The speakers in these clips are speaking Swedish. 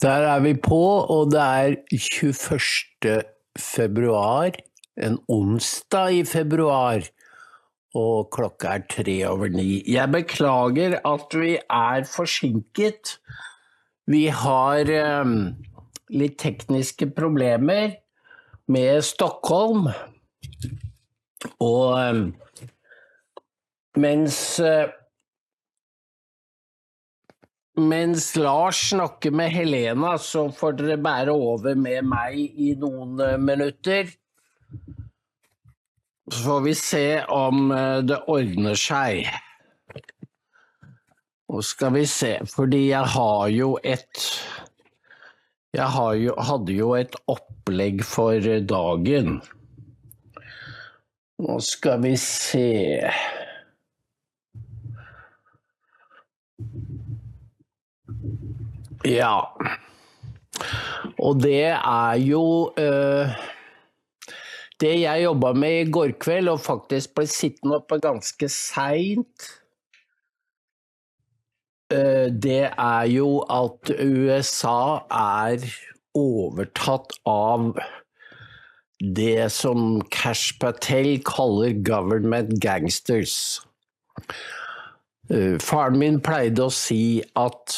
Der er vi på, og det er 21. februar, en onsdag i februar. Og klokka er tre over ni. Jeg beklager at vi er forsinket. Vi har eh, litt tekniske problemer med Stockholm. Og eh, mens eh, mens Lars snakker med Helena, så får dere bære over med meg i noen eh, minutter. Så får vi se om eh, det ordner seg. Og skal vi se, fordi jeg har jo et Jeg har jo, hadde jo et opplegg for dagen. Nå skal vi se Ja. Og det er jo eh, Det jeg jobba med i går kveld, og faktisk ble sittende oppe ganske seint, eh, øh, det er jo at USA er overtatt av det som Cash Patel kaller 'government gangsters'. Øh, faren min pleide å si at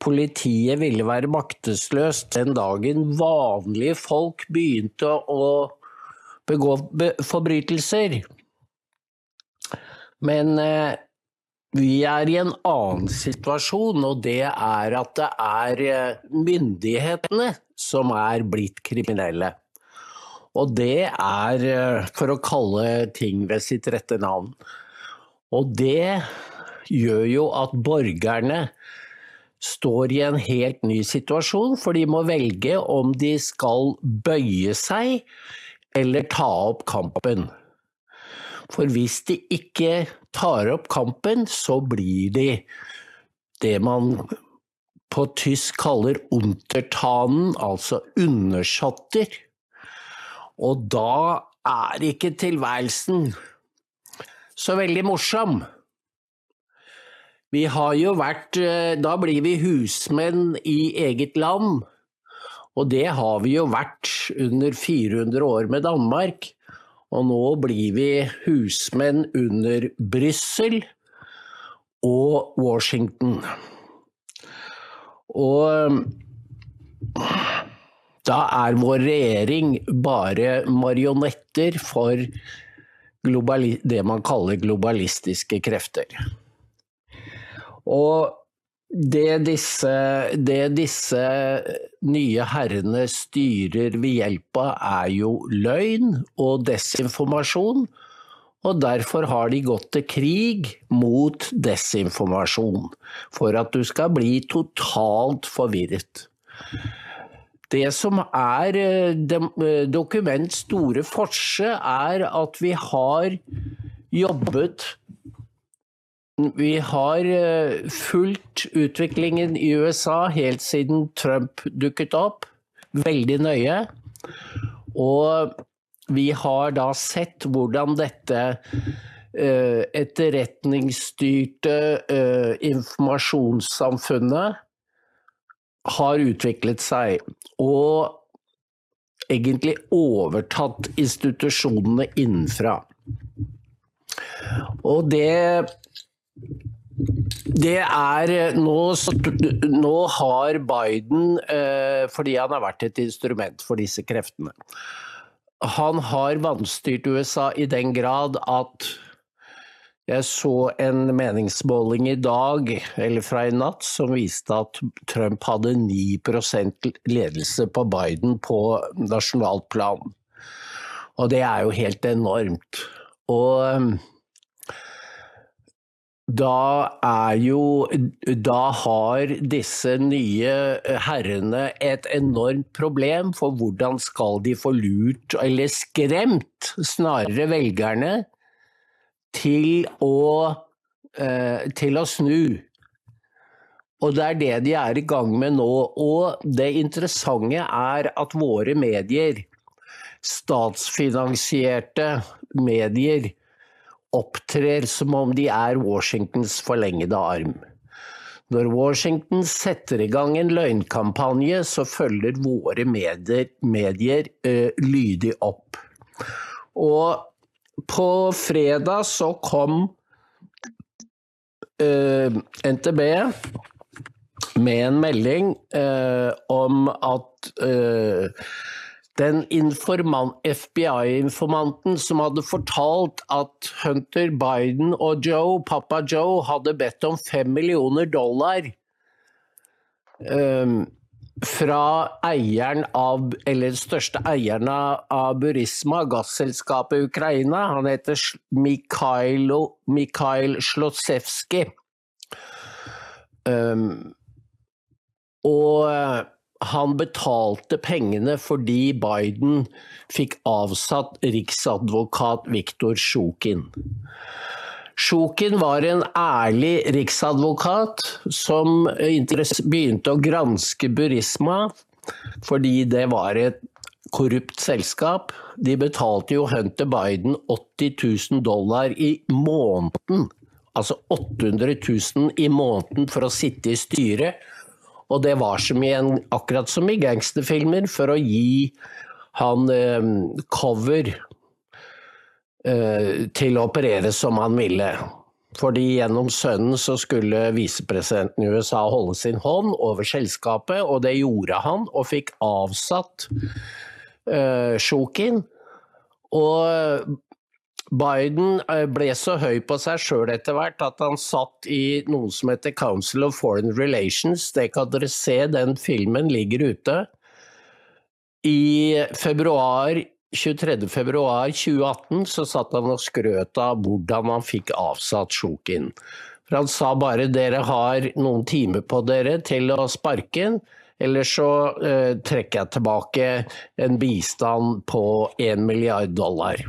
politiet ville være maktesløst den dagen vanlige folk begynte å begå forbrytelser. Men eh, vi er i en annen situasjon, og det er at det er eh, myndighetene som er blitt kriminelle. Og det er eh, for å kalle ting ved sitt rette navn. Og det gjør jo at borgerne står i en helt ny situasjon, for de må velge om de skal bøye seg eller ta opp kampen. For hvis de ikke tar opp kampen, så blir de det man på tysk kaller untertanen, altså undersåtter. Og da er ikke tilværelsen så veldig morsom. Vi har jo vært eh, Da blir vi husmenn i eget land. Og det har vi jo vært under 400 år med Danmark. Og nå blir vi husmenn under Brussel og Washington. Og eh, da er vår regjering bare marionetter for globali det man kaller globalistiske krefter. Og det disse, det disse nye herrene styrer ved hjelp av, er jo løgn og desinformasjon. Og derfor har de gått til krig mot desinformasjon, for at du skal bli totalt forvirret. Det som er eh, eh, Dokuments store forse, er at vi har jobbet vi har eh, fulgt utviklingen i USA helt siden Trump dukket opp, veldig nøye. Og vi har da sett hvordan dette eh, etterretningsstyrte eh, informasjonssamfunnet har utviklet seg. Og egentlig overtatt institusjonene innenfra. Og det det er nå, nå har Biden, eh, fordi han har vært et instrument for disse kreftene Han har vanstyrt USA i den grad at jeg så en meningsmåling i dag, eller fra i natt, som viste at Trump hadde 9% ledelse på Biden på nasjonalt plan. Og det er jo helt enormt. Og da er jo Da har disse nye eh, herrene et enormt problem, for hvordan skal de få lurt, eller skremt, snarere velgerne, til å, eh, til å snu? Og det er det de er i gang med nå. Og det interessante er at våre medier, statsfinansierte medier, opptrer som om de er Washingtons forlengede arm. Når Washington setter i gang en løgnkampanje, så følger våre medier, medier uh, lydig opp. Og på fredag så kom eh, uh, NTB med en melding uh, om at den FBI-informanten som hadde fortalt at Hunter Biden og Joe, pappa Joe hadde bedt om fem millioner dollar um, fra eieren av, eller største eieren av Burisma, gasselskapet i Ukraina. Han heter Mikhailo, Mikhail Slotsevskij. Um, ehm, og eh, han betalte pengene fordi Biden fikk avsatt riksadvokat Viktor Sjukin. Sjukin var en ærlig riksadvokat som begynte å granske Burisma fordi det var et korrupt selskap. De betalte jo Hunter Biden 80 000 dollar i måneden. Altså 800 000 i måneden for å sitte i styret og det var som i en, akkurat som i gangsterfilmer, for å gi han eh, cover eh, til å operere som han ville. Fordi gjennom sønnen så skulle visepresidenten i USA holde sin hånd over selskapet, og det gjorde han, og fikk avsatt eh, Sjokin. Og Biden eh, ble så høy på seg sjøl etter hvert at han satt i noe som heter Council of Foreign Relations. Det kan dere se, den filmen ligger ute. I februar 23. februar 2018 så satt han og skrøt av hvordan han fikk avsatt Sjukin. For han sa bare dere har noen timer på dere til å sparke ham, eller så eh, trekker jeg tilbake en bistand på 1 milliard dollar.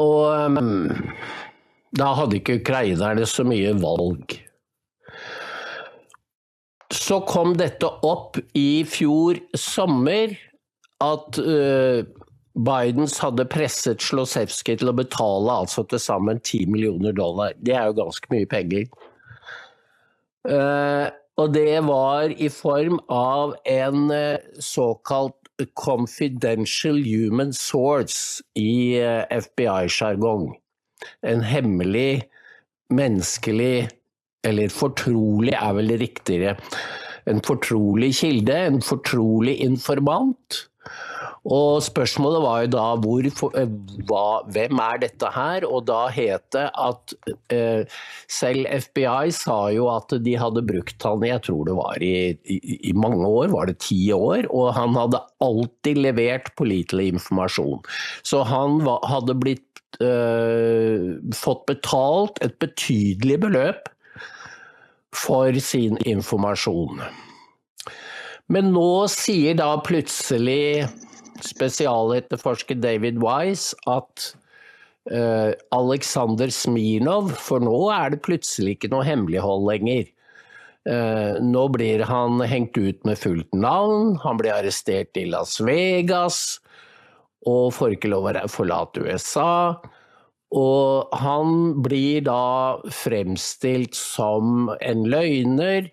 Og um, ehm, da hadde ikke ukrainerne så mye valg. Så kom dette opp i fjor sommer, at uh, Bidens hadde presset Slosevskij til å betale altså til sammen 10 millioner dollar. Det er jo ganske mye penger. Uh, og det var i form av en eh, såkalt the confidential human source i eh, FBI-sjargong. En hemmelig, menneskelig Eller fortrolig er vel riktigere. En fortrolig kilde, en fortrolig informant og spørsmålet var jo da hvor, eh, hva, hvem er dette her? Og da het det at eh, selv FBI sa jo at de hadde brukt han jeg tror det var i, i, i mange år, var det ti år? Og han hadde alltid levert pålitelig informasjon. Så han var, hadde blitt eh, fått betalt et betydelig beløp for sin informasjon. Men nå sier da plutselig spesialetterforsker David Wise at eh, uh, Aleksandr Smirnov For nå er det plutselig ikke noe hemmelighold lenger. Uh, nå blir han hengt ut med fullt navn, han blir arrestert i Las Vegas og får ikke lov å forlate USA. Og han blir da fremstilt som en løgner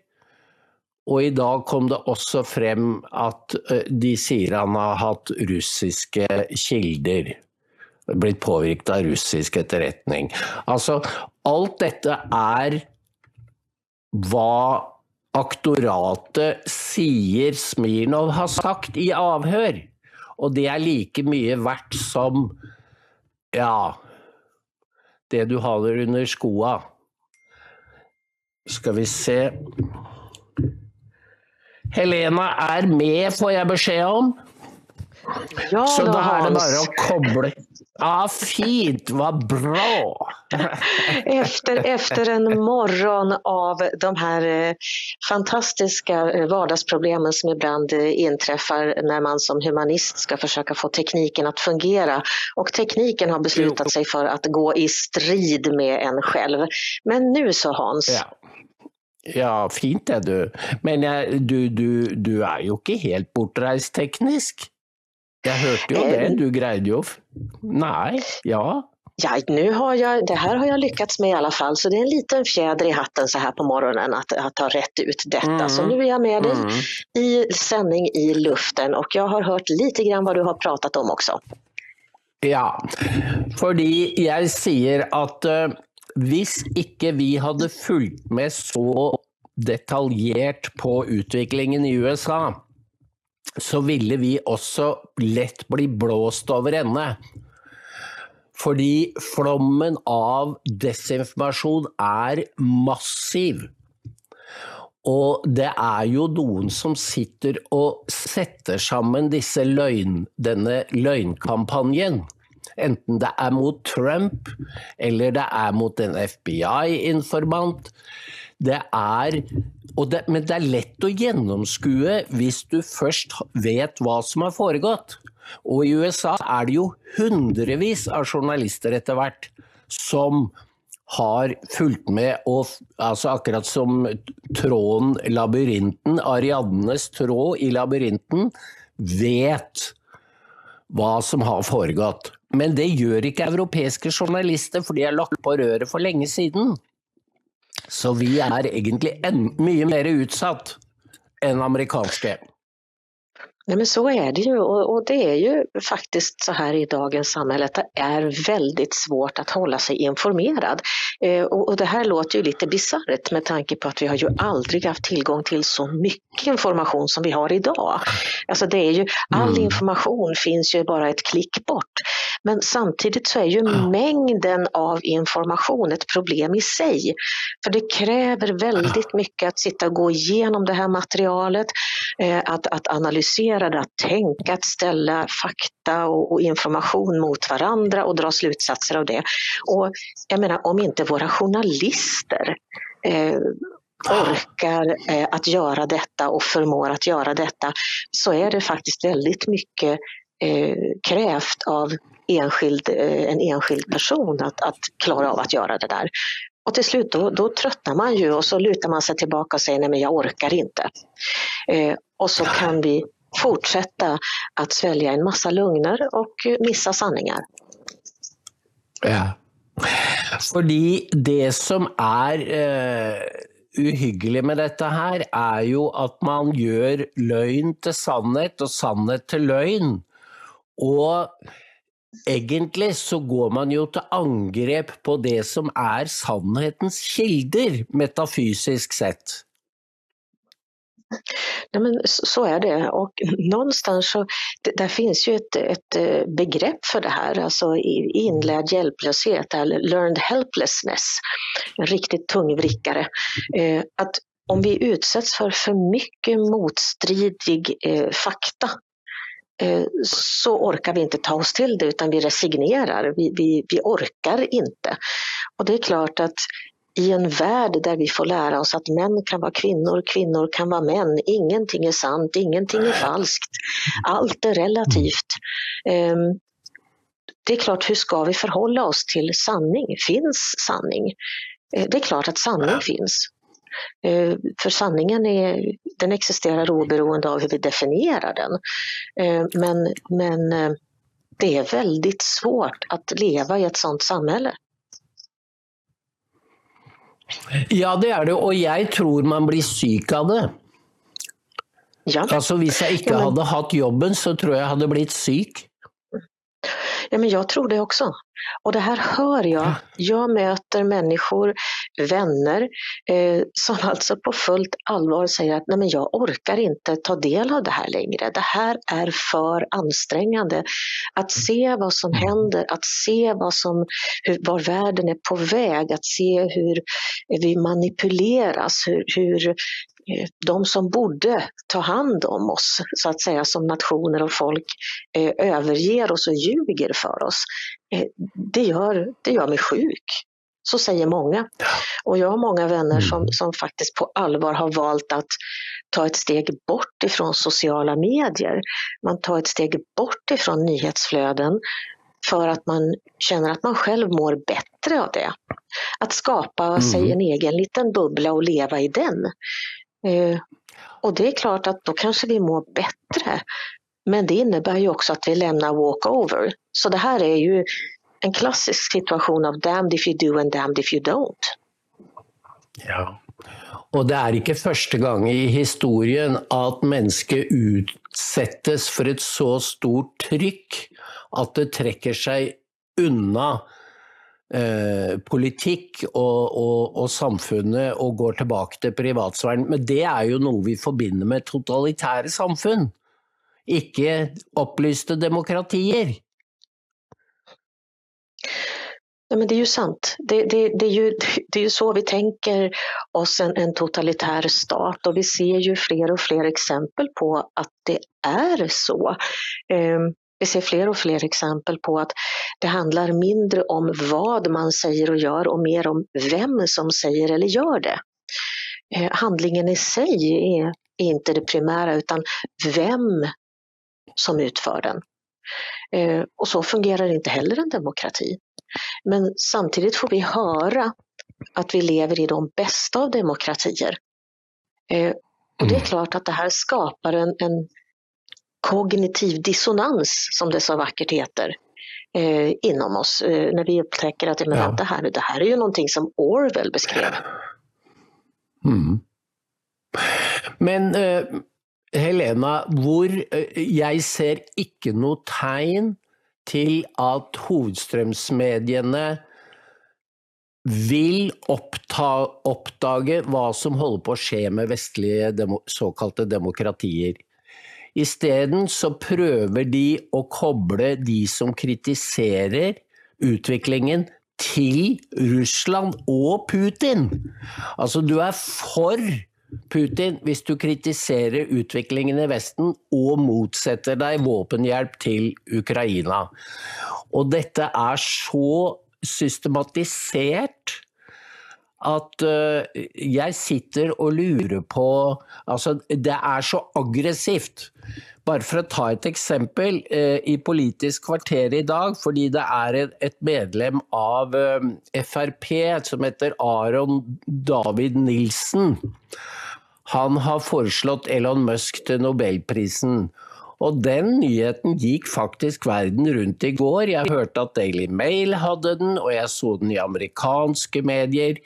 og i dag kom det også frem at eh, de sier han har hatt russiske kilder. Blitt påvirket av russisk etterretning. Altså, alt dette er hva aktoratet sier Smirnov har sagt i avhør. Og det er like mye verdt som ja det du har under skoa. Skal vi se Helena er med, får jeg beskjed om. Ja, Så da er det bare å koble Ja, fint, vad bra! efter, efter en morgon av de här eh, fantastiska eh, vardagsproblemen som ibland eh, inträffar när man som humanist ska försöka få tekniken att fungera. Och tekniken har beslutat sig för att gå i strid med en själv. Men nu så Hans, ja. Ja, fint det, du. Men jeg, du, du, du, er jo ikke helt bortreist teknisk. Jeg hørte jo det, du greide jo Nei, ja. Ja, nu har jag, det här har jag lyckats med i alla fall, så det är en liten fjäder i hatten så här på morgonen att, att ha rätt ut detta. Mm. Så nu är jag med dig mm. i sändning i luften och jag har hört lite grann vad du har pratat om också. Ja, fordi jag säger att uh, hvis ikke vi hade följt med så detaljerat på utvecklingen i USA, så ville vi också lätt bli blåst över ända. Fordi flommen av desinformasjon er massiv. Og det er jo noen som sitter og setter sammen disse løgn, denne løgnkampanjen. Enten det er mot Trump, eller det er mot en FBI-informant. Det er det, Men det er lett å gjennomskue hvis du først vet hva som har foregått. Og i USA er det jo hundrevis av journalister etter hvert som har fulgt med, og altså akkurat som tråden labyrinten, Ariadnes tråd i labyrinten, vet hva som har foregått. Men det gjør ikke europeiske journalister, for de er lagt på røret for lenge siden. Så vi er egentlig mye mer utsatt enn amerikanske. Nej, men så är det ju och, och, det är ju faktiskt så här i dagens samhälle att det är väldigt svårt att hålla sig informerad. Eh, och, och, det här låter ju lite bisarrt med tanke på att vi har ju aldrig haft tillgång till så mycket information som vi har idag. Alltså det är ju, all mm. information finns ju bara ett klick bort. Men samtidigt så är ju mängden av information ett problem i sig. För det kräver väldigt mycket att sitta och gå igenom det här materialet, eh, att, att analysera det, att tänka, att ställa fakta och, och information mot varandra och dra slutsatser av det. Och jag menar, om inte våra journalister eh, orkar eh, att göra detta och förmår att göra detta så är det faktiskt väldigt mycket eh, krävt av enskild, eh, en enskild person att, att klara av att göra det där. Och till slut då, då tröttnar man ju och så lutar man sig tillbaka och säger nej men jag orkar inte. Eh, och så kan vi fortsätta att svälja en massa lögner och missa sanningar. Ja. Fordi det som är eh, uhyggelig med detta här är ju att man gör lögn till sannhet och sannhet till lögn. Och egentligen så går man ju till angrepp på det som är sannhetens kilder, metafysiskt sett. Nej, men så är det. Och någonstans så där finns ju ett, ett eh, begrepp för det här, alltså inlärd hjälplöshet eller learned helplessness, en riktigt tung vrickare. Eh, att om vi utsätts för för mycket motstridig eh, fakta så orkar vi inte ta oss till det utan vi resignerar, vi, vi, vi orkar inte. Och det är klart att i en värld där vi får lära oss att män kan vara kvinnor, kvinnor kan vara män. Ingenting är sant, ingenting är falskt. Allt är relativt. Ehm, det är klart, hur ska vi förhålla oss till sanning? Finns sanning? Eh, det är klart att sanning finns. Eh, för sanningen är, den existerar oberoende av hur vi definierar den. Eh, men, men det är väldigt svårt att leva i ett sådant samhälle. Ja, det er det, og jeg tror man blir syk av det. Ja. Altså, hvis jeg ikke hadde hatt jobben, så tror jeg jeg hadde blitt syk. Ja, men jag tror det också. Och det här hör jag. Jag möter människor, vänner, eh, som alltså på fullt allvar säger att Nej, men jag orkar inte ta del av det här längre. Det här är för ansträngande. Att se vad som händer, att se vad som, hur, var världen är på väg, att se hur vi manipuleras, hur, hur de som borde ta hand om oss, så att säga, som nationer och folk, eh, överger oss och ljuger för oss. Eh, det, gör, det gör mig sjuk. Så säger många. Och jag har många vänner som, mm. som faktiskt på allvar har valt att ta ett steg bort ifrån sociala medier. Man tar ett steg bort ifrån nyhetsflöden för att man känner att man själv mår bättre av det. Att skapa mm. sig en egen liten bubbla och leva i den. Eh, och det är klart att då kanske vi mår bättre. Men det innebär ju också att vi lämnar walkover. Så det här är ju en klassisk situation av damned if you do and damned if you don't. Ja. Och det är inte första gången i historien att människor utsätts för ett så stort tryck att det träcker sig undan eh, politikk og, og, og, samfunnet og går tilbake til privatsfæren. Men det er jo noe vi forbinder med totalitære samfunn, ikke opplyste demokratier. Ja, men det är ju sant. Det, det, det, är ju, det är ju så vi tänker oss en, en, totalitär stat och vi ser ju fler och fler exempel på att det är så. Ehm, vi ser fler och fler exempel på att det handlar mindre om vad man säger och gör och mer om vem som säger eller gör det. Eh, handlingen i sig är, är inte det primära utan vem som utför den. Eh, och så fungerar inte heller en demokrati. Men samtidigt får vi höra att vi lever i de bästa av demokratier. Eh, och det är mm. klart att det här skapar en, en kognitiv dissonans, som det så vackert heter, eh, inom oss. Eh, när vi upptäcker att men, ja. det, här, det här är ju någonting som Orwell beskrev. Mm. Men eh, Helena, hvor eh, jeg ser ikke noe tegn til at hovedstrømsmediene vil oppta, oppdage hva som holder på å skje med vestlige demo, såkalte demokratier. Isteden så prøver de å koble de som kritiserer utviklingen til Russland og Putin. Altså du er for Putin hvis du kritiserer utviklingen i Vesten og motsetter deg våpenhjelp til Ukraina. Og dette er så systematisert at uh, jeg sitter og lurer på Altså, det er så aggressivt. Bare for å ta et eksempel. Uh, I Politisk kvarter i dag, fordi det er et, et medlem av eh, uh, Frp som heter Aron David Nilsen. Han har foreslått Elon Musk til nobelprisen. Og den nyheten gikk faktisk verden rundt i går. Jeg hørte at Daily Mail hadde den, og jeg så den i amerikanske medier.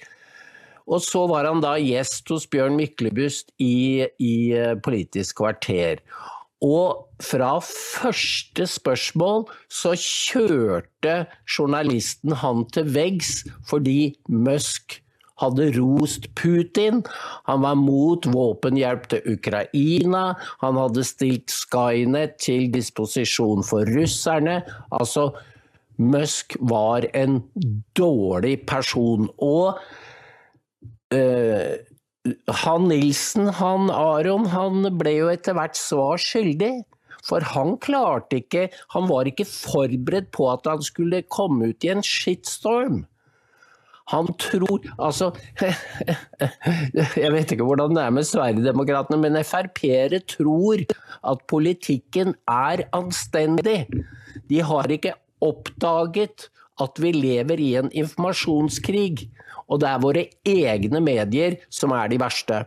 Og så var han da gjest hos Bjørn Myklebust i, i eh, Politisk kvarter. Og fra første spørsmål så kjørte journalisten han til veggs fordi Musk hadde rost Putin. Han var mot våpenhjelp til Ukraina. Han hadde stilt Skynet til disposisjon for russerne. Altså, Musk var en dårlig person. Og uh, han Nilsen, han Aron, han ble jo etter hvert svar skyldig. For han klarte ikke Han var ikke forberedt på at han skulle komme ut i en shitstorm. Han tror Altså, jeg vet ikke hvordan det er med Sverigedemokraterna, men Frp-ere tror at politikken er anstendig. De har ikke oppdaget at vi lever i en informasjonskrig, og det er våre egne medier som er de verste.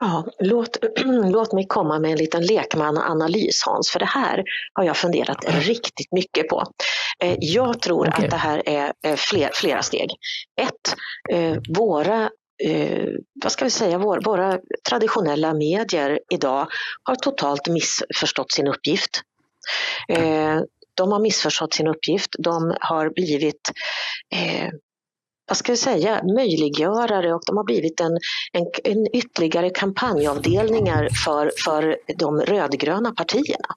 Ja, låt, låt mig komma med en liten lekmananalys Hans, för det här har jag funderat riktigt mycket på. Eh, jag tror okay. att det här är fler, flera steg. Ett, eh, våra vad ska vi säga, våra traditionella medier idag har totalt missförstått sin uppgift. De har missförstått sin uppgift. De har blivit eh, vad ska jag säga, möjliggörare och de har blivit en, en, en ytterligare kampanjavdelningar för, för de rödgröna partierna.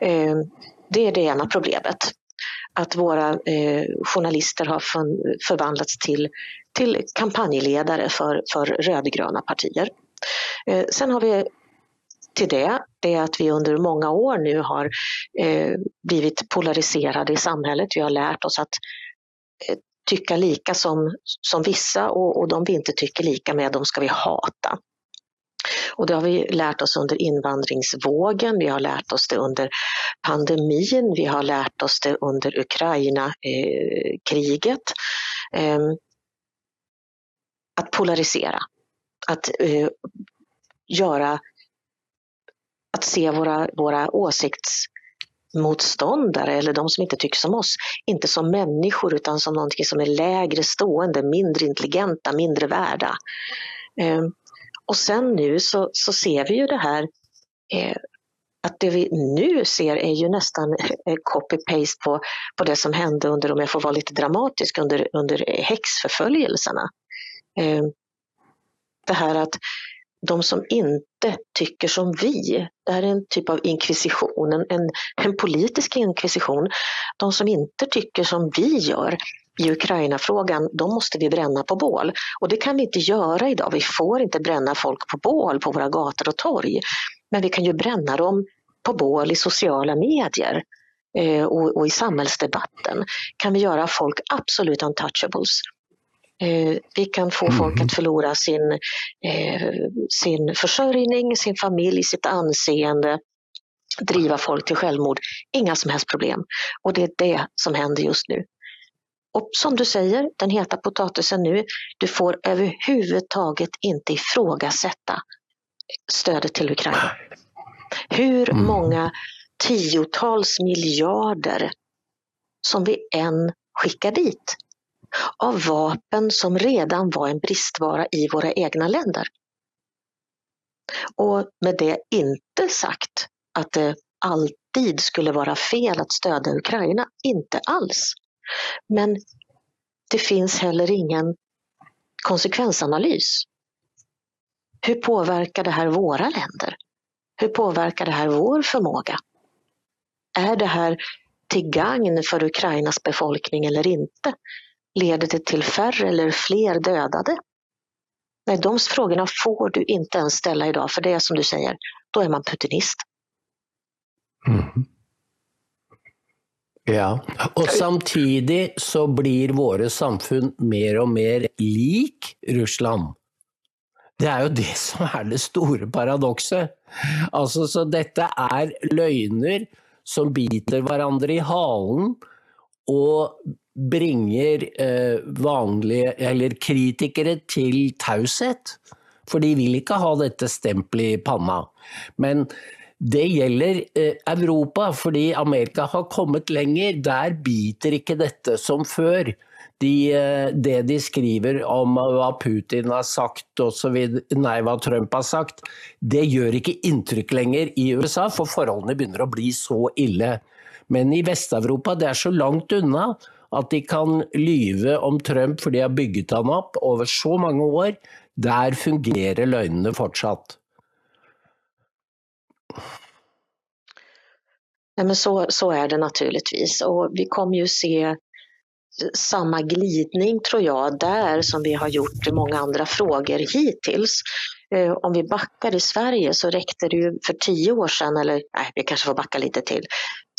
Eh, det är det ena problemet. Att våra eh, journalister har förvandlats till, till kampanjledare för, för rödgröna partier. Eh, sen har vi till det, det är att vi under många år nu har eh, blivit polariserade i samhället. Vi har lärt oss att eh, tycka lika som, som vissa och, och de vi inte tycker lika med, de ska vi hata. Och det har vi lärt oss under invandringsvågen, vi har lärt oss det under pandemin, vi har lärt oss det under Ukraina-kriget. Eh, eh, att polarisera, att eh, göra, att se våra, våra åsiktsmotståndare eller de som inte tycker som oss, inte som människor utan som någonting som är lägre stående, mindre intelligenta, mindre värda. Eh, och sen nu så, så ser vi ju det här eh, att det vi nu ser är ju nästan eh, copy-paste på, på det som hände under, om jag får vara lite dramatisk, under, under häxförföljelserna. Eh, det här att de som inte tycker som vi, det här är en typ av inkvisition, en, en, en politisk inkvisition. De som inte tycker som vi gör i Ukraina-frågan, de måste vi bränna på bål. Och det kan vi inte göra idag. Vi får inte bränna folk på bål på våra gator och torg. Men vi kan ju bränna dem på bål i sociala medier eh, och, och, i samhällsdebatten. Kan vi göra folk absolut untouchables. Eh, vi kan få mm. folk att förlora sin, eh, sin försörjning, sin familj, sitt anseende, driva folk till självmord. Inga som helst problem. Och det är det som händer just nu. Och som du säger, den heta potatisen nu, du får överhuvudtaget inte ifrågasätta stödet till Ukraina. Hur mm. många tiotals miljarder som vi än skickar dit av vapen som redan var en bristvara i våra egna länder. Och med det inte sagt att det alltid skulle vara fel att stödja Ukraina, inte alls. Men det finns heller ingen konsekvensanalys. Hur påverkar det här våra länder? Hur påverkar det här vår förmåga? Är det här till gagn för Ukrainas befolkning eller inte? Leder det till färre eller fler dödade? Nej, de frågorna får du inte ens ställa idag, för det är som du säger, då är man putinist. Mm. Ja, och samtidigt så blir våra samfund mer och mer lik Ryssland. Det är ju det som är det stora paradoxet. Alltså, så detta är lögner som biter varandra i halen och bringer eh, vanliga, eller kritiker till taushet. För de vill inte ha dette stempelet i panna. Men det gäller eh, Europa, för Amerika har kommit längre. Där biter inte dette som før. De, eh, det de skriver om vad Putin har sagt och nei, hva vad Trump har sagt, det gör inte intryck lenger i USA, för förhållandena börjar bli så ille. Men i Västeuropa, det er så långt unna att de kan lyve om Trump för de har byggt han opp over så många år. Där fungerar lögnerna fortsatt. Nej, men så, så är det naturligtvis och vi kommer ju se samma glidning tror jag där som vi har gjort i många andra frågor hittills. Eh, om vi backar i Sverige så räckte det ju för 10 år sedan, eller nej, vi kanske får backa lite till,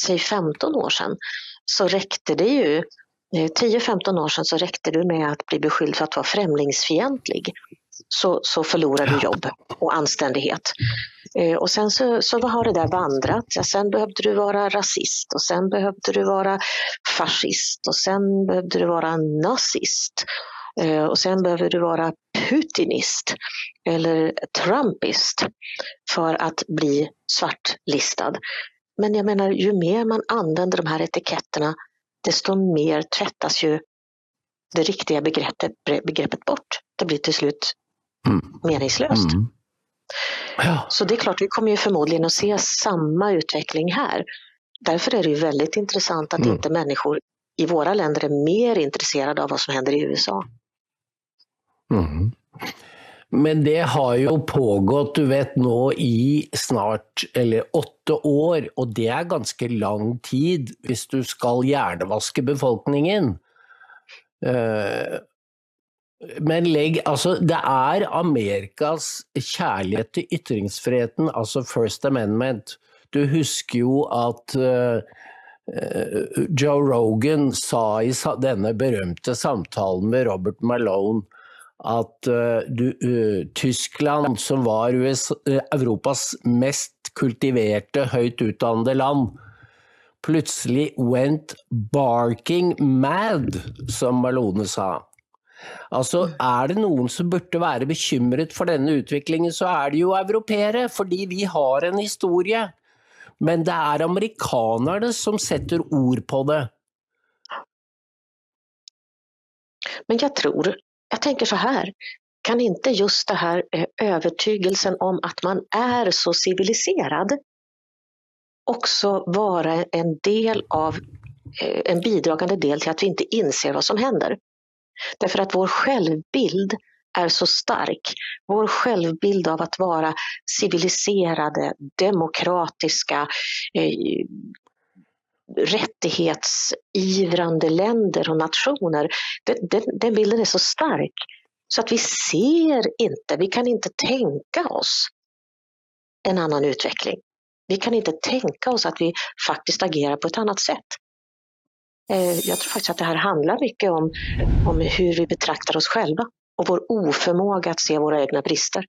säg 15 år sedan, så räckte det ju 10-15 eh, år sedan så räckte det med att bli beskylld för att vara främlingsfientlig. Så, så förlorar du jobb och anständighet. Eh, och sen så, så har det där vandrat. Ja, sen behövde du vara rasist och sen behövde du vara fascist och sen behövde du vara nazist. Eh, och sen behöver du vara putinist eller trumpist för att bli svartlistad. Men jag menar, ju mer man använder de här etiketterna desto mer tvättas ju det riktiga begreppet, begreppet bort. Det blir till slut mm. meningslöst. Mm. Ja. Så det är klart, vi kommer ju förmodligen att se samma utveckling här. Därför är det ju väldigt intressant att mm. inte människor i våra länder är mer intresserade av vad som händer i USA. Mm. Men det har ju pågått, du vet, nu i snart eller åtta år, och det är ganska lång tid om du ska hjärnvaska befolkningen. Uh, men lägg, alltså, det är Amerikas kärlek till yttrandefriheten, alltså First Amendment. Du husker ju att uh, eh, eh, Joe Rogan sa i denna berömda samtal med Robert Malone att uh, eh, du, uh, Tyskland, som var USA, eh, Europas mest kultiverade, högt utbildade land, plötsligt went barking mad, som Malone sa. Altså, Er det noen som burde være bekymret for denne utviklingen, så er det jo europeere. Fordi vi har en historie Men det är amerikanerna som sätter ord på det. Men jag tror, jag tänker så här, kan inte just det här eh, övertygelsen om att man är så civiliserad också vara en del av, eh, en bidragande del till att vi inte inser vad som händer? Därför att vår självbild är så stark. Vår självbild av att vara civiliserade, demokratiska, eh, rättighetsivrande länder och nationer, den, den, den bilden är så stark så att vi ser inte, vi kan inte tänka oss en annan utveckling. Vi kan inte tänka oss att vi faktiskt agerar på ett annat sätt. Eh, jag tror faktiskt att det här handlar mycket om, om hur vi betraktar oss själva och vår oförmåga att se våra egna brister.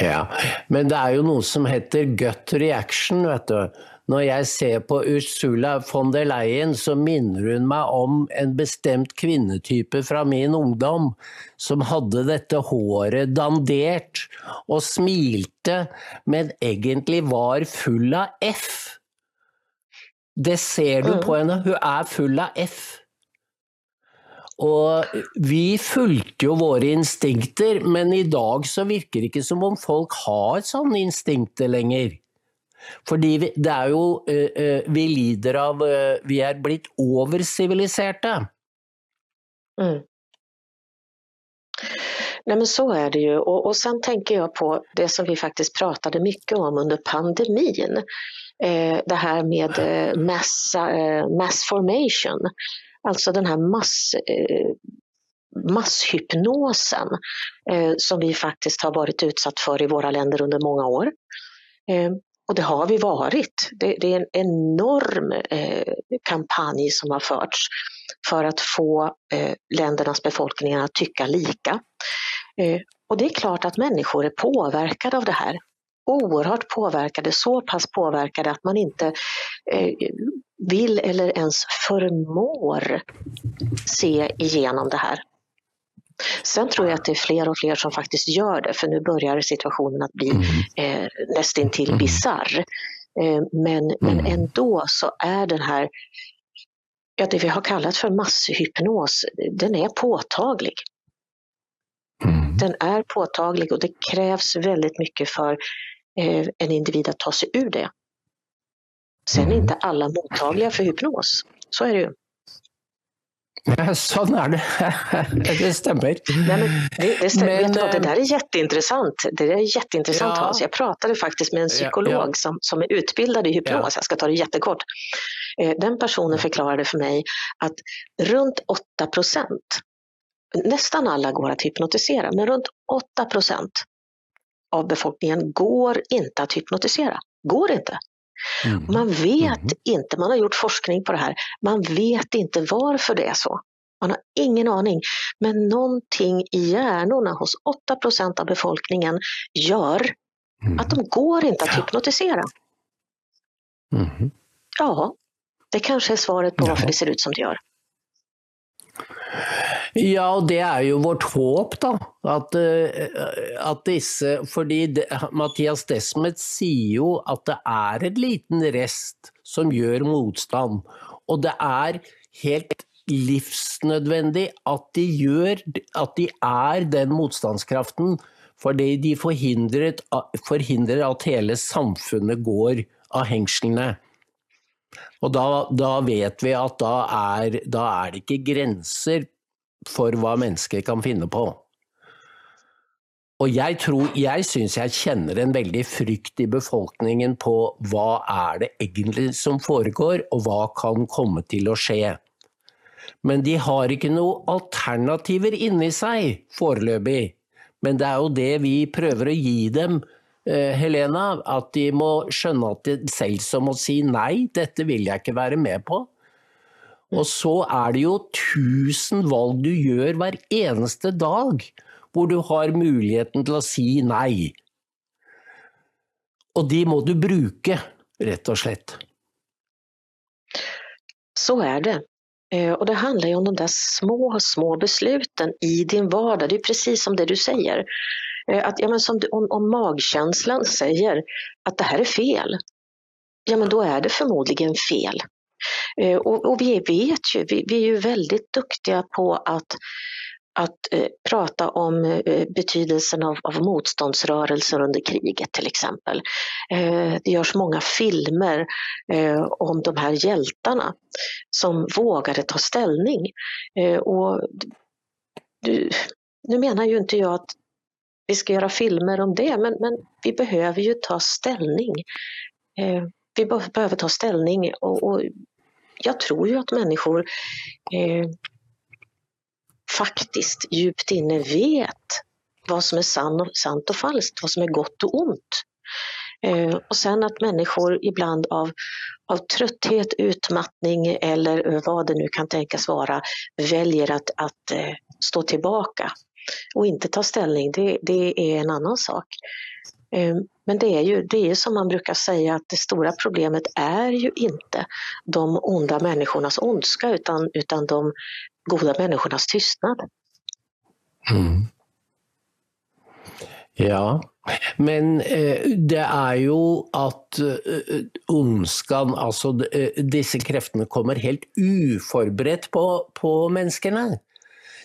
Ja, men det är ju något som heter gut reaction, vet du. När jag ser på Ursula von der Leyen så minner hon mig om en bestämd kvinnetyp från min ungdom som hade detta håret danderat och smilte men egentligen var full av F. Det ser du på henne, hon är full av F. Og eh, vi fulgte jo våre instinkter, men i dag så virker det ikke som om folk har sånne instinkter lenger. Fordi vi, det er jo uh, Vi lider av uh, Vi er blitt oversiviliserte. Mm. Nej men så är det ju och, och sen tänker jag på det som vi faktiskt pratade mycket om under pandemin. Eh, det här med eh, mass, eh, mass formation. Alltså den här mass, eh, masshypnosen eh, som vi faktiskt har varit utsatt för i våra länder under många år. Eh, och det har vi varit. Det, det är en enorm eh, kampanj som har förts för att få eh, ländernas befolkningar att tycka lika. Eh, och det är klart att människor är påverkade av det här. Oerhört påverkade, så pass påverkade att man inte eh, vill eller ens förmår se igenom det här. Sen tror jag att det är fler och fler som faktiskt gör det, för nu börjar situationen att bli mm. eh, nästintill mm. bisarr. Eh, men, mm. men ändå så är den här, ja, det vi har kallat för masshypnos, den är påtaglig. Mm. Den är påtaglig och det krävs väldigt mycket för en individ att ta sig ur det. Sen är mm. inte alla mottagliga för hypnos. Så är det ju. Ja, sån är det. det stämmer. Nej, men det, det, stämmer. Men, det där är jätteintressant. Det är jätteintressant ja. Hans. Jag pratade faktiskt med en psykolog ja, ja. Som, som är utbildad i hypnos. Jag ska ta det jättekort. Eh, den personen förklarade för mig att runt 8 procent, nästan alla går att hypnotisera, men runt 8 procent av befolkningen går inte att hypnotisera. Går inte. Mm. Man vet mm. inte, man har gjort forskning på det här, man vet inte varför det är så. Man har ingen aning. Men någonting i hjärnorna hos 8 procent av befolkningen gör mm. att de går inte att hypnotisera. Mm. Ja, det kanske är svaret på varför det ser ut som det gör. Ja, det är ju vårt hopp då. Att, eh, at disse Fordi Desmet säger ju att det är en liten rest som gör motstånd. Och det är helt livsnödvändigt att de, gör, att de är den motståndskraften. För de förhindrar, förhindrar att hela samfundet går av hängslena. Och då, då vet vi att då är, då är det inte gränser för vad människor kan finne på. Og jag, tror, jeg syns jag känner en väldig frykt i befolkningen på vad er det egentligen som foregår och vad kan komma til att skje. Men de har ikke noen alternativer inni seg sig foreløpig. Men det är jo det vi prøver å ge dem, eh, Helena, att de må skjønne at de selv som må si nei, dette vill jag inte vara med på. Och så är det ju tusen val du gör hver eneste dag, hvor du har möjligheten til å si nei. Och de må du bruke, rett og slett. Så är det. Eh, och det handlar ju om de där små, små besluten i din vardag. Det är precis som det du säger. Eh, att, ja, men som, om, om magkänslan säger att det här är fel, ja men då är det förmodligen fel. Eh, och, och, vi vet ju, vi, vi, är ju väldigt duktiga på att att eh, prata om eh, betydelsen av, av motståndsrörelser under kriget till exempel. Eh, det görs många filmer eh, om de här hjältarna som vågade ta ställning. Eh, och du, nu menar ju inte jag att vi ska göra filmer om det, men, men vi behöver ju ta ställning. Eh, vi behöver ta ställning och, och, jag tror ju att människor eh, faktiskt djupt inne vet vad som är sant och falskt, vad som är gott och ont. Eh, och sen att människor ibland av, av trötthet, utmattning eller vad det nu kan tänkas vara väljer att, att eh, stå tillbaka och inte ta ställning, det, det är en annan sak. Ehm, men det är ju det är som man brukar säga att det stora problemet är ju inte de onda människornas ondska utan, utan de goda människornas tystnad. Mm. Ja, men eh, det är ju att eh, eh ondskan, alltså eh, dessa krafterna kommer helt oförberett på, på människorna.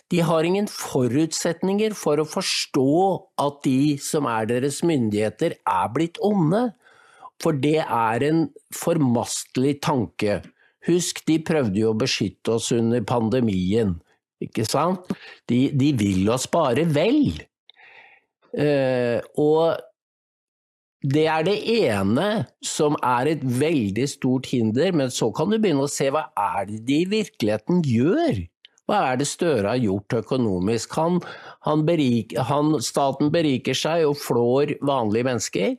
De har ingen förutsättningar för att förstå att de som är deras myndigheter er blivit onde. För det är en formastelig tanke Husk, de prøvde jo å beskytte oss under pandemien, ikke sant? De, de vil oss bare vel. Uh, og det er det ene som er et veldig stort hinder, men så kan du begynne å se hva er det de i virkeligheten gjør? Hva er det Støre har gjort økonomisk? Han, han berik, han, staten beriker seg og flår vanlige mennesker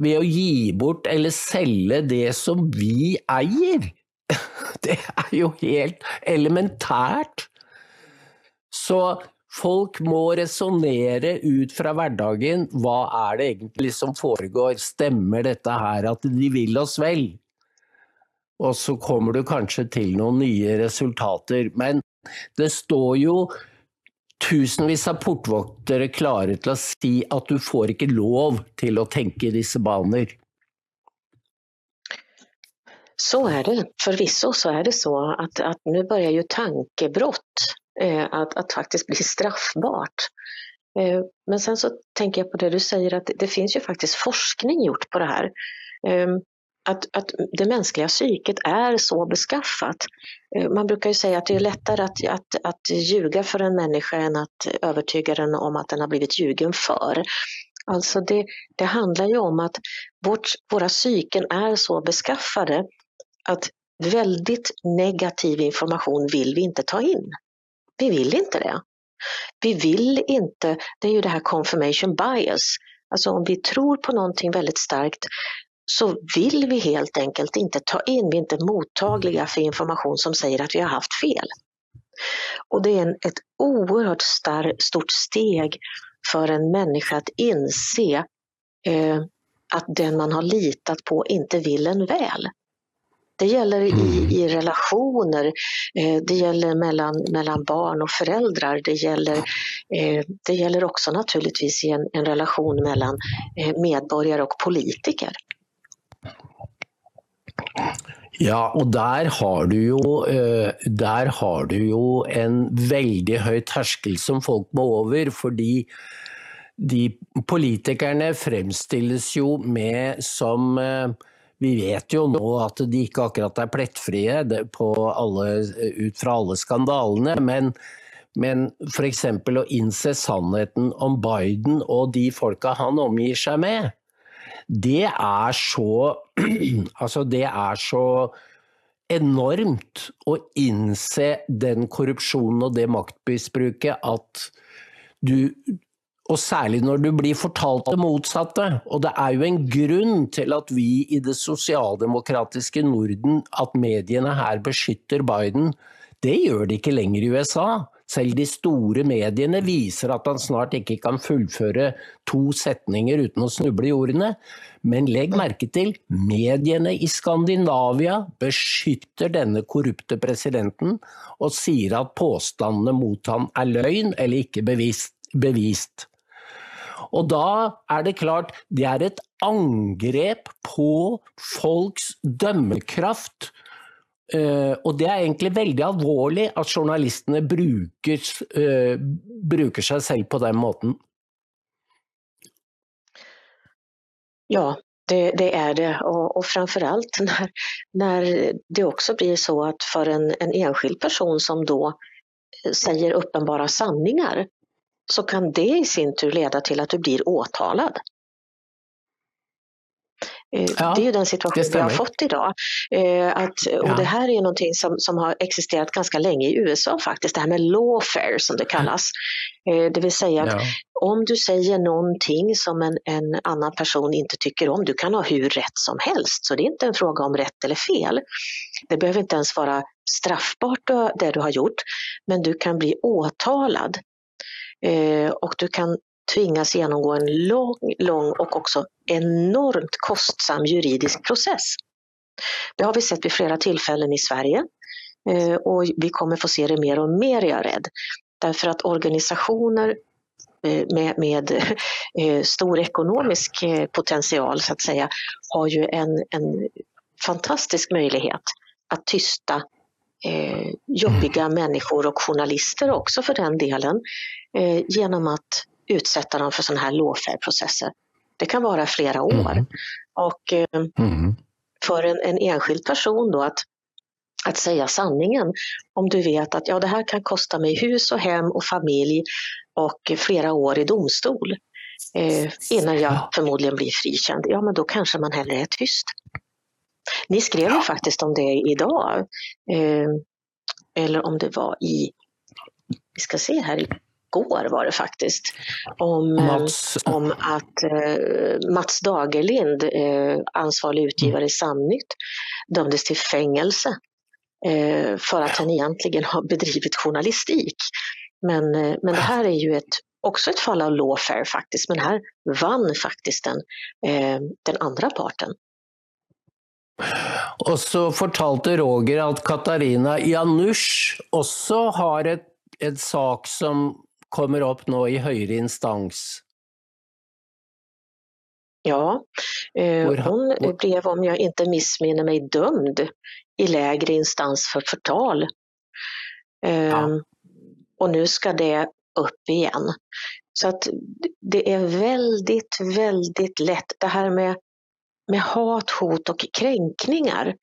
ved å gi bort eller selge det som vi eier. Det er jo helt elementært. Så folk må resonnere ut fra hverdagen. Hva er det egentlig som foregår? Stemmer dette her at de vil oss vel? Og så kommer du kanskje til noen nye resultater. Men det står jo tusenvis av portvoktere klare til å si at du får ikke lov til å tenke i disse baner. Så är det. Förvisso så är det så att, att nu börjar ju tankebrott eh, att, att faktiskt bli straffbart. Eh, men sen så tänker jag på det du säger att det finns ju faktiskt forskning gjort på det här. Eh, att, att det mänskliga psyket är så beskaffat. Eh, man brukar ju säga att det är lättare att, att, att ljuga för en människa än att övertyga den om att den har blivit ljugen för. Alltså det, det handlar ju om att vårt, våra psyken är så beskaffade att väldigt negativ information vill vi inte ta in. Vi vill inte det. Vi vill inte, det är ju det här confirmation bias, alltså om vi tror på någonting väldigt starkt så vill vi helt enkelt inte ta in, vi är inte mottagliga för information som säger att vi har haft fel. Och det är en, ett oerhört star, stort steg för en människa att inse eh, att den man har litat på inte vill en väl. Det gäller i, mm. i relationer, eh, det gäller mellan, mellan barn och föräldrar, det gäller, eh, det gäller också naturligtvis i en, en relation mellan eh, medborgare och politiker. Ja, och där har du ju, eh, der har du jo en väldigt hög terskel som folk må över, fordi de, politikerne politikerna framställs ju med som eh, vi vet jo nå at de ikke akkurat er plettfrie alle, ut fra alle skandalene, men, men f.eks. å innse sannheten om Biden og de folka han omgir seg med, det er så Altså, det er så enormt å innse den korrupsjonen og det maktmisbruket at du, og særlig når du blir fortalt det motsatte. Og det er jo en grunn til at vi i det sosialdemokratiske Norden, at mediene her beskytter Biden. Det gjør de ikke lenger i USA. Selv de store mediene viser at han snart ikke kan fullføre to setninger uten å snuble i ordene. Men legg merke til, mediene i Skandinavia beskytter denne korrupte presidenten og sier at påstandene mot han er løgn eller ikke bevist. bevist. Og da er det klart, det er et angrep på folks dømmekraft. Uh, og det er egentlig veldig alvorlig at journalistene bruker, uh, bruker seg selv på den måten. Ja, det, det, är det och, och framförallt när, när det också blir så att för en, en enskild person som då eh, säger uppenbara sanningar så kan det i sin tur leda till att du blir åtalad. Eh, ja, det är ju den situation vi har fått idag. Eh, att, och ja. Det här är någonting som, som har existerat ganska länge i USA faktiskt, det här med lawfare som det kallas. Eh, det vill säga att ja. om du säger någonting som en, en annan person inte tycker om, du kan ha hur rätt som helst, så det är inte en fråga om rätt eller fel. Det behöver inte ens vara straffbart det du har gjort, men du kan bli åtalad och du kan tvingas genomgå en lång, lång och också enormt kostsam juridisk process. Det har vi sett vid flera tillfällen i Sverige eh, och vi kommer få se det mer och mer är jag rädd. Därför att organisationer eh, med, med eh, stor ekonomisk potential så att säga har ju en, en fantastisk möjlighet att tysta eh, jobbiga mm. människor och journalister också för den delen eh, genom att utsätta dem för sådana här lawfare-processer. Det kan vara flera år. Mm. Och eh, mm. för en, en, enskild person då att, att säga sanningen, om du vet att ja, det här kan kosta mig hus och hem och familj och flera år i domstol eh, innan jag förmodligen blir frikänd, ja men då kanske man hellre är tyst. Ni skrev ju faktiskt om det idag, eh, eller om det var i, vi ska se här, igår var det faktiskt, om, Mats. om att eh, Mats Dagerlind, eh, ansvarig utgivare i Samnytt, dömdes till fängelse eh, för att han egentligen har bedrivit journalistik. Men, eh, men det här är ju ett, också ett fall av lawfare faktiskt, men här vann faktiskt den, eh, den andra parten. Och så fortalte Roger att Katarina Janusz också har ett, ett sak som kommer upp nu i högre instans? Ja, eh, hon blev, om jag inte missminner mig, dömd i lägre instans för förtal. Ja. Och nu ska det upp igen. Så att det är väldigt, väldigt lätt. Det här med, med hat, hot och kränkningar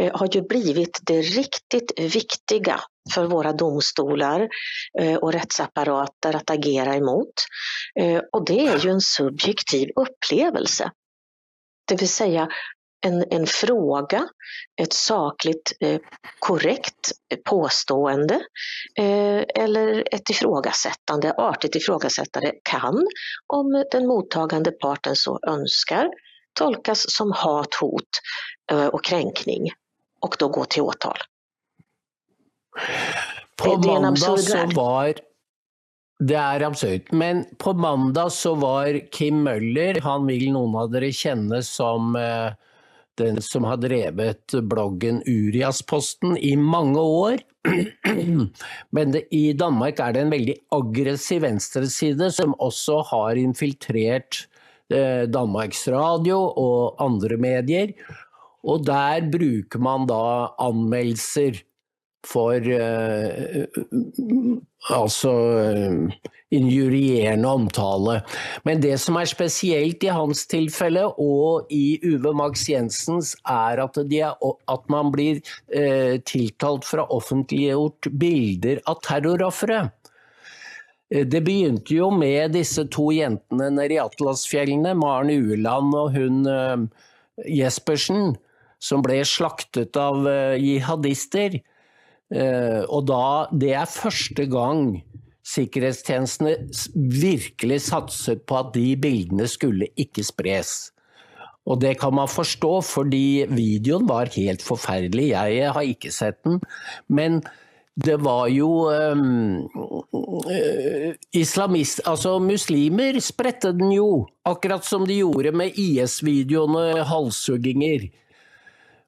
Eh, har ju blivit det riktigt viktiga för våra domstolar eh, och rättsapparater att agera emot. Eh, och det är ju en subjektiv upplevelse. Det vill säga en, en fråga, ett sakligt eh, korrekt påstående eller ett ifrågasättande, artigt ifrågasättande kan, om den mottagande parten så önskar, tolkas som hat, hot och kränkning och då gå till åtal. På måndag så var det är absurt. Men på måndag så var Kim Möller, han vill någon av er känna som eh, den som har drivit bloggen Uriasposten i många år. Men det, i Danmark är det en väldigt aggressiv vänstersida som också har infiltrerat eh, Danmarks Radio och andra medier och där brukar man då anmeldelser för eh, alltså injurierende omtale. Men det som är speciellt i hans tillfälle och i Uwe Max Jensens är att, de, att man blir eh, tilltalt för att ha offentliggjort bilder av terroroffer. Eh, det begynte ju med dessa två jentene nere i Atlasfjellene, Maren Ueland och hon eh, Jespersen som blev slaktet av eh, jihadister. Eh, og da, det er første gang sikkerhetstjenestene virkelig satset på at de bildene skulle ikke spres. Og det kan man forstå, fordi videoen var helt forferdelig. Jeg har ikke sett den. Men det var jo um, islamist, altså muslimer spredte den jo, akkurat som de gjorde med IS-videoene, halshugginger.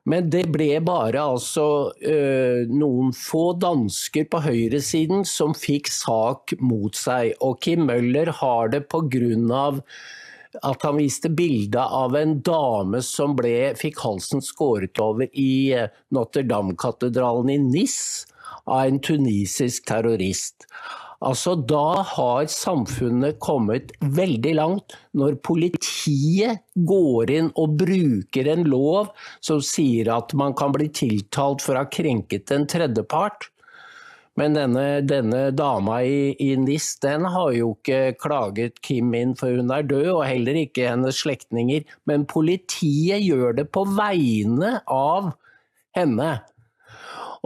Men det ble bare altså øh, noen få dansker på høyresiden som fikk sak mot seg. Og Kim Møller har det pga. at han viste bilde av en dame som ble, fikk halsen skåret over i øh, Notre-Dame-katedralen i Nis av en tunisisk terrorist. Altså, da har samfunnet kommet veldig langt når politiet går inn og bruker en lov som sier at man kan bli tiltalt for å ha krenket en tredjepart. Men denne, denne dama i, i, NIS den har jo ikke klaget Kim inn, for hun er død, og heller ikke hennes slektninger. Men politiet gjør det på vegne av henne.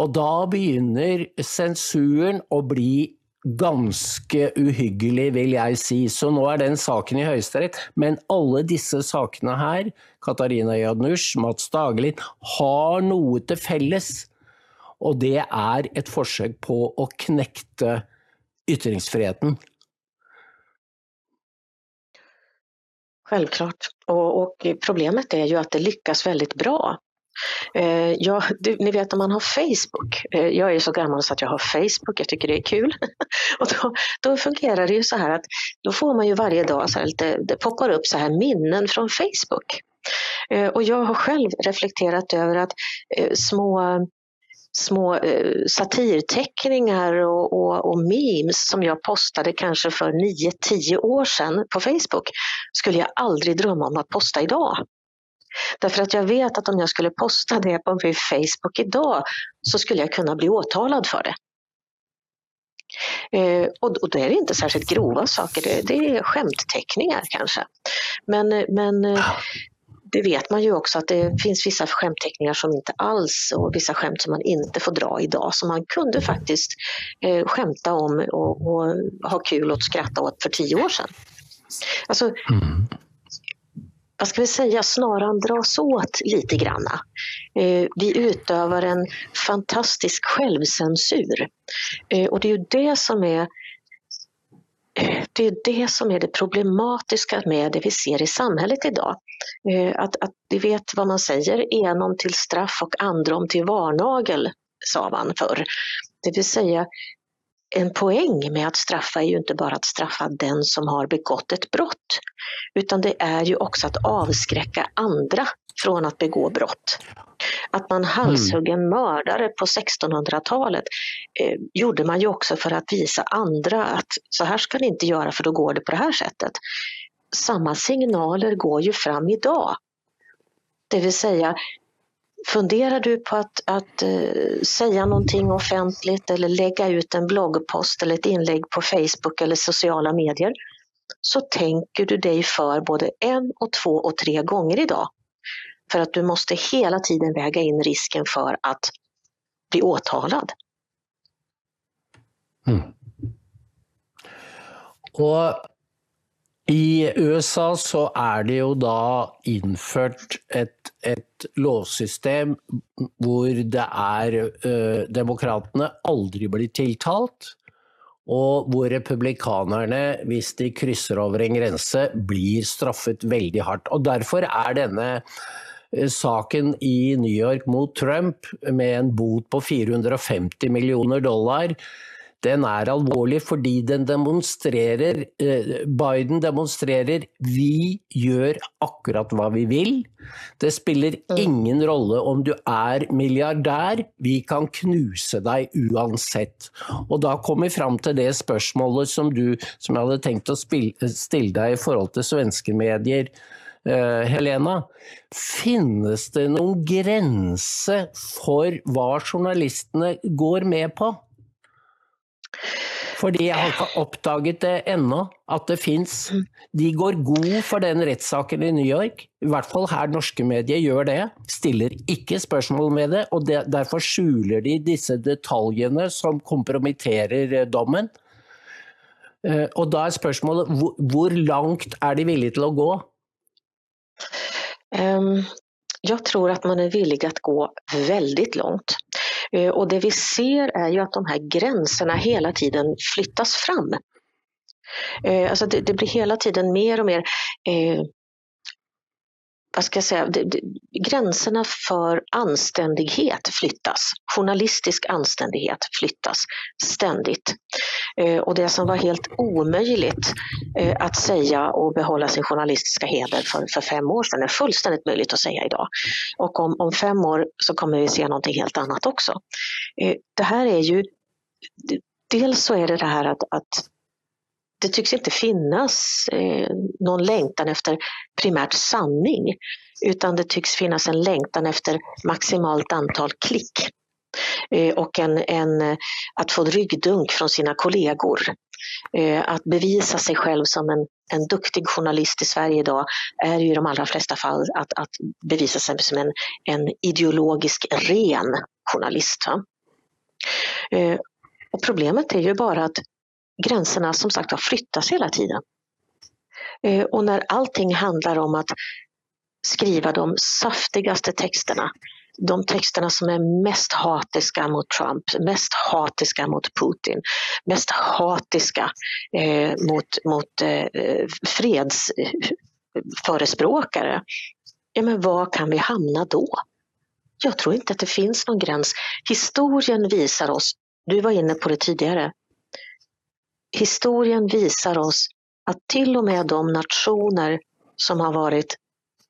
Og da begynner sensuren å bli ganske uhyggelig, vil jeg si. Så nå er den saken i Høyesterett. Men alle disse sakene her, Katarina Jadnush, Mats Dagelin, har noe til felles. Og det er et forsøk på å knekte ytringsfriheten. Självklart. Och, och, problemet är ju att det lyckas väldigt bra. Eh, ja, du, ni vet om man har Facebook. Eh, jag är så gammal så att jag har Facebook, jag tycker det är kul. och då, då, fungerar det ju så här att då får man ju varje dag, så här lite, det poppar upp så här minnen från Facebook. Eh, och jag har själv reflekterat över att eh, små små eh, satirteckningar och, och, och, memes som jag postade kanske för 9-10 år sedan på Facebook skulle jag aldrig drömma om att posta idag. Därför att jag vet att om jag skulle posta det på min Facebook idag så skulle jag kunna bli åtalad för det. Eh, och, och det är inte särskilt grova saker, det, det är skämtteckningar kanske. Men, men eh, det vet man ju också att det finns vissa skämtteckningar som inte alls och vissa skämt som man inte får dra idag som man kunde faktiskt eh, skämta om och, och, ha kul och skratta åt för tio år sedan. Alltså, mm vad ska vi säga, snaran dras åt lite granna. Eh, vi utövar en fantastisk självcensur. Eh, och det är ju det som är eh, det är det som är det problematiska med det vi ser i samhället idag. Att, att vi vet vad man säger, enom till straff och androm till varnagel, sa man förr. Det vill säga, en poäng med att straffa är ju inte bara att straffa den som har begått ett brott, utan det är ju också att avskräcka andra från att begå brott. Att man halshögg en mördare på 1600-talet eh, gjorde man ju också för att visa andra att så här ska ni inte göra för då går det på det här sättet. Samma signaler går ju fram idag. Det vill säga, Funderar du på att, att uh, säga någonting offentligt eller lägga ut en bloggpost eller ett inlägg på Facebook eller sociala medier så tänker du dig för både en och två och tre gånger idag. För att du måste hela tiden väga in risken för att bli åtalad. Mm. Och i USA så er det jo da innført et, et lovsystem hvor det er uh, Demokratene aldri blir tiltalt, og hvor republikanerne, hvis de krysser over en grense, blir straffet veldig hardt. Og Derfor er denne saken i New York mot Trump med en bot på 450 millioner dollar den er alvorlig fordi den demonstrerer eh, Biden demonstrerer vi gjør akkurat hva vi vil. Det spiller mm. ingen rolle om du er milliardær, vi kan knuse deg uansett. Og da kommer vi fram til det spørsmålet som du som jeg hadde tenkt å stille deg i forhold til svenske medier. Uh, Helena, finnes det noen grense for hva journalistene går med på? Fordi jeg har ikke oppdaget det ennå, at det fins. De går god for den rettssaken i New York. I hvert fall her norske medier gjør det. Stiller ikke spørsmål med det, og derfor skjuler de disse detaljene som kompromitterer eh, dommen. Eh, og da er spørsmålet hvor, langt er de villige til å gå? Um, jag tror att man är villig att gå väldigt långt. Eh, och det vi ser är ju att de här gränserna hela tiden flyttas fram. Eh, alltså det, det blir hela tiden mer och mer eh, vad ska jag säga, det, det, gränserna för anständighet flyttas. Journalistisk anständighet flyttas ständigt. Eh, och det som var helt omöjligt eh, att säga och behålla sin journalistiska heder för, för fem år sedan är fullständigt möjligt att säga idag. Och om, om fem år så kommer vi se någonting helt annat också. Eh, det här är ju, dels så är det det här att, att det tycks inte finnas eh, någon längtan efter primärt sanning utan det tycks finnas en längtan efter maximalt antal klick eh, och en, en, eh, att få ryggdunk från sina kollegor. Eh, att bevisa sig själv som en, en duktig journalist i Sverige idag är ju i de allra flesta fall att, att bevisa sig som en, en ideologisk ren journalist. Eh, och problemet är ju bara att gränserna som sagt har flyttats hela tiden. Eh, och när allting handlar om att skriva de saftigaste texterna, de texterna som är mest hatiska mot Trump, mest hatiska mot Putin, mest hatiska eh, mot, mot eh, fredsförespråkare. Ja, men var kan vi hamna då? Jag tror inte att det finns någon gräns. Historien visar oss, du var inne på det tidigare, historien visar oss att till och med de nationer som har varit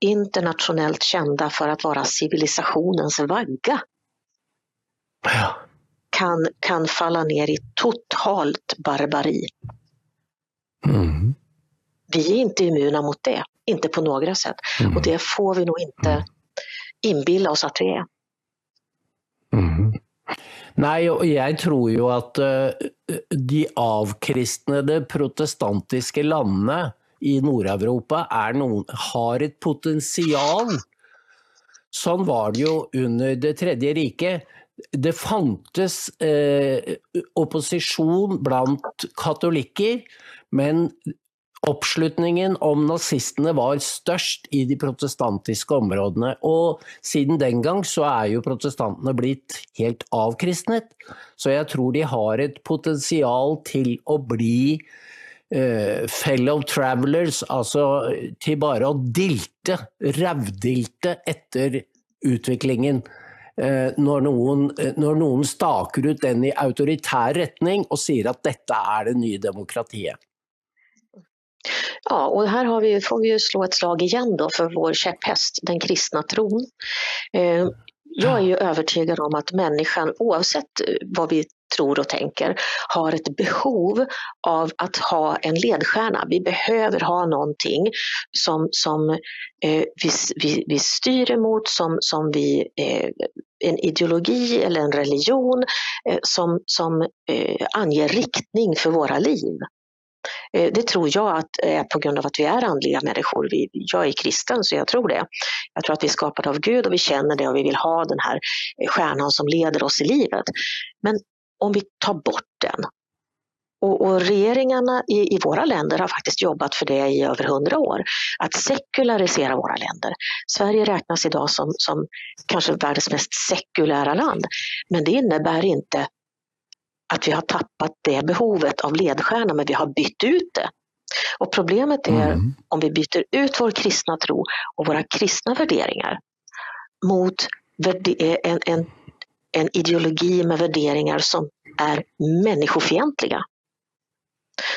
internationellt kända för att vara civilisationens vagga ja. kan, kan falla ner i totalt barbari. Mm. Vi är inte immuna mot det, inte på några sätt. Mm. Och det får vi nog inte mm. inbilla oss att vi är. Mm. Nei, og jeg tror jo at eh, de avkristnede protestantiske landene i Nord-Europa har et potensial. Sånn var det jo under Det tredje riket. Det fantes eh, opposisjon blant katolikker, men Oppslutningen om nazistene var størst i de protestantiske områdene, og siden den gang så er jo protestantene blitt helt avkristnet. Så jeg tror de har et potensial til å bli uh, fellow travelers, altså til bare å dilte, rævdilte etter utviklingen. Uh, når, noen, uh, når noen staker ut den i autoritær retning og sier at dette er det nye demokratiet. Ja, och här har vi, får vi ju slå ett slag igen då för vår käpphäst, den kristna tron. Eh, jag är ju övertygad om att människan, oavsett eh, vad vi tror och tänker, har ett behov av att ha en ledstjärna. Vi behöver ha någonting som, som eh, vi, vi, vi styr emot, som, som vi, eh, en ideologi eller en religion eh, som, som eh, anger riktning för våra liv. Eh, det tror jag att är på grund av att vi är andliga människor. jag är kristen så jag tror det. Jag tror att vi är skapade av Gud och vi känner det och vi vill ha den här eh, stjärnan som leder oss i livet. Men om vi tar bort den och, och, regeringarna i, i, våra länder har faktiskt jobbat för det i över hundra år. Att sekularisera våra länder. Sverige räknas idag som, som kanske världens mest sekulära land. Men det innebär inte att vi har tappat det behovet av ledstjärna, men vi har bytt ut det. Och problemet är mm. om vi byter ut vår kristna tro och våra kristna värderingar mot en, en, en ideologi med värderingar som är människofientliga.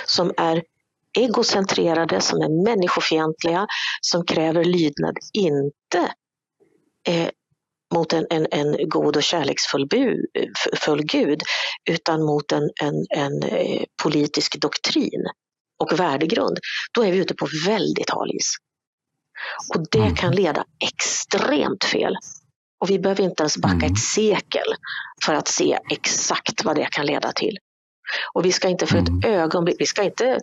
Som är egocentrerade, som är människofientliga, som kräver lydnad, inte eh, mot en, en, en god och kärleksfull bu, full Gud, utan mot en, en, en eh, politisk doktrin och värdegrund, då är vi ute på väldigt hal is. Och det mm. kan leda extremt fel. Och vi behöver inte ens backa mm. ett sekel för att se exakt vad det kan leda till. Och vi ska inte för ett mm. ögonblick, vi ska inte,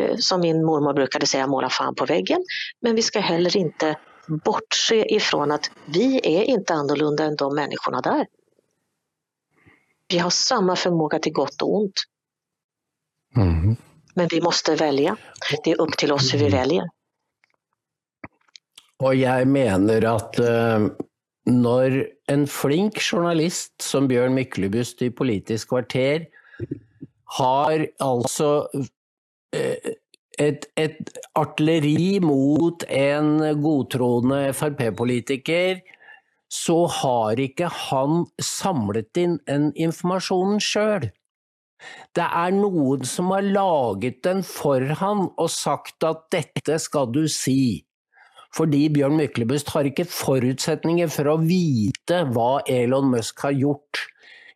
eh, som min mormor brukade säga, måla fan på väggen. Men vi ska heller inte bortse ifrån att vi är inte annorlunda än de människorna där. Vi har samma förmåga till gott och ont. Mm. Men vi måste välja. Det är upp till oss hur vi mm. väljer. Och jag menar att uh, när en flink journalist som Björn Myklebust i Politisk kvarter har alltså uh, ett, ett artilleri mot en godtroende Frp-politiker, så har inte han samlat in den informationen själv. Det är någon som har laget den för han och sagt att detta ska du si. Fordi Bjørn Myklebust har inte förutsättningar för att veta vad Elon Musk har gjort